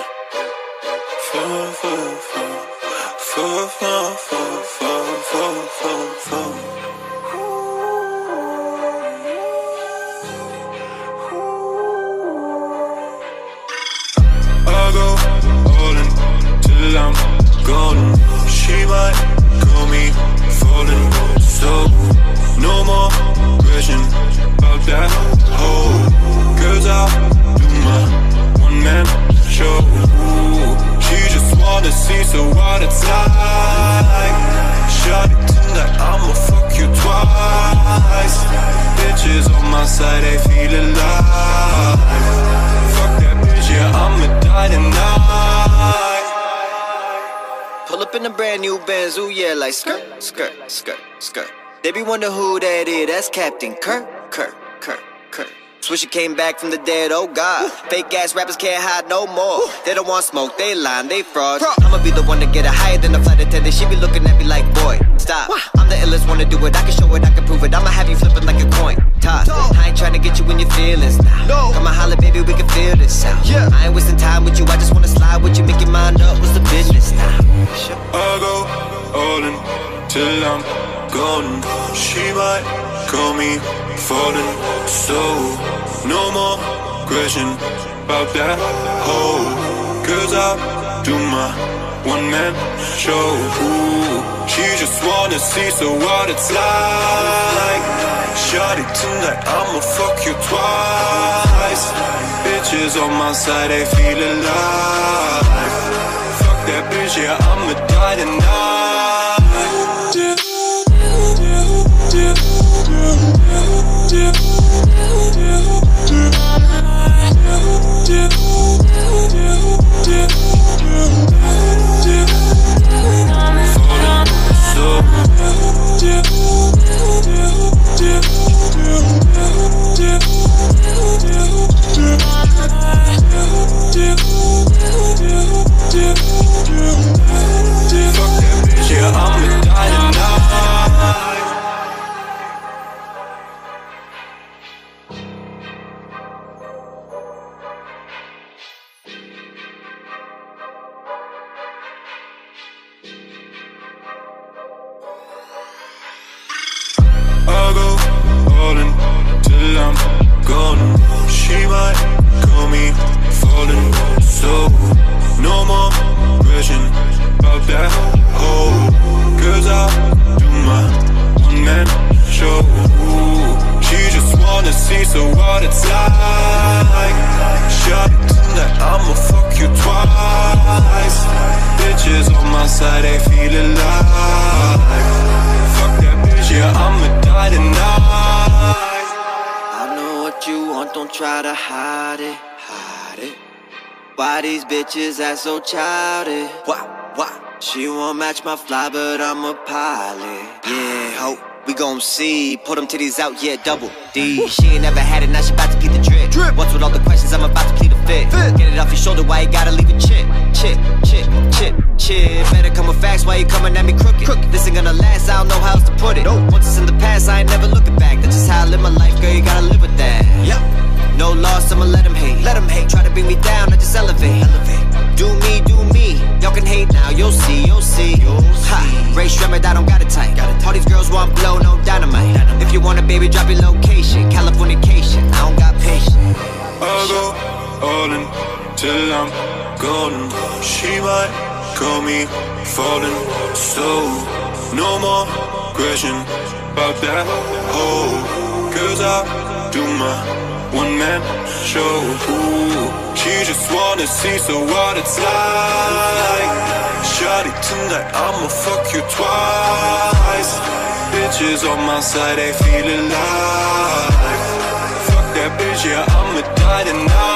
Fall, fall. Fall, fall, fall, fall, fall, fall, fall. I'll go all in till I'm golden. Bitches on they feel alive. Fuck that bitch, yeah, I'ma die tonight. Pull up in a brand new Benz, ooh yeah, like skirt, skirt, skirt, skirt. They be wonder who that is, that's Captain Kirk, Kirk, Kirk, Kirk. Swisher came back from the dead, oh god. Fake ass rappers can't hide no more. They don't want smoke, they lying, they fraud. I'ma be the one to get it higher than the flight attendant. She be looking at me like, boy, stop. I'm the illest one to do it, I can show it, I can prove it. I'ma have you flipping like a your feelings now. Come on, holla, baby, we can feel this out. Yeah. I ain't wasting time with you, I just wanna slide with you, make your mind up. What's the business now? I'll go all in till I'm gone. She might call me falling. So no more question about that hoe. Cause I do my one man show. Ooh, she just wanna see so what it's like. Shawty tonight, I'ma fuck you twice. Bitches on my side, they feel alive. Fuck that bitch, yeah, I'ma die tonight. About that hoe. Cause I do my one man show. She just wanna see so what it's like. Shot it tonight, I'ma fuck you twice. Bitches on my side, they feel alive. Fuck that bitch, yeah, I'ma die tonight. I know what you want, don't try to hide it, hide it. Why these bitches act so childish? Why, why? She won't match my fly, but I'm a pilot. Yeah, ho, we gon' see. Put them titties out, yeah, double D. She ain't never had it, now she bout to keep the drip. drip. What's with all the questions, I'm about to plead the fifth. Get it off your shoulder, why you gotta leave a chip? Chip, chip, chip, chip. Better come with facts, why you coming at me crooked? crooked. This ain't gonna last, I don't know how else to put it. Once it's in the past, I ain't never looking back. That's just how I live my life, girl, you gotta live with that. Yep. No loss, I'ma let him hate. Let him hate. Try to bring me down, I just elevate. elevate. Do me, do me. Y'all can hate now, you'll see, you'll see. Ha, Rae Sremmurd, I don't got it tight. All these girls want blow, no dynamite. If you want a baby, drop your location. Californication, I don't got patience. I'll go all in till I'm golden. She might call me falling. So no more question about that hoe. Cause I do my one man show. Ooh, she just wanna see so what it's like. Shawty tonight, I'ma fuck you twice. Bitches on my side, they feel alive. Fuck that bitch, yeah, I'ma die tonight.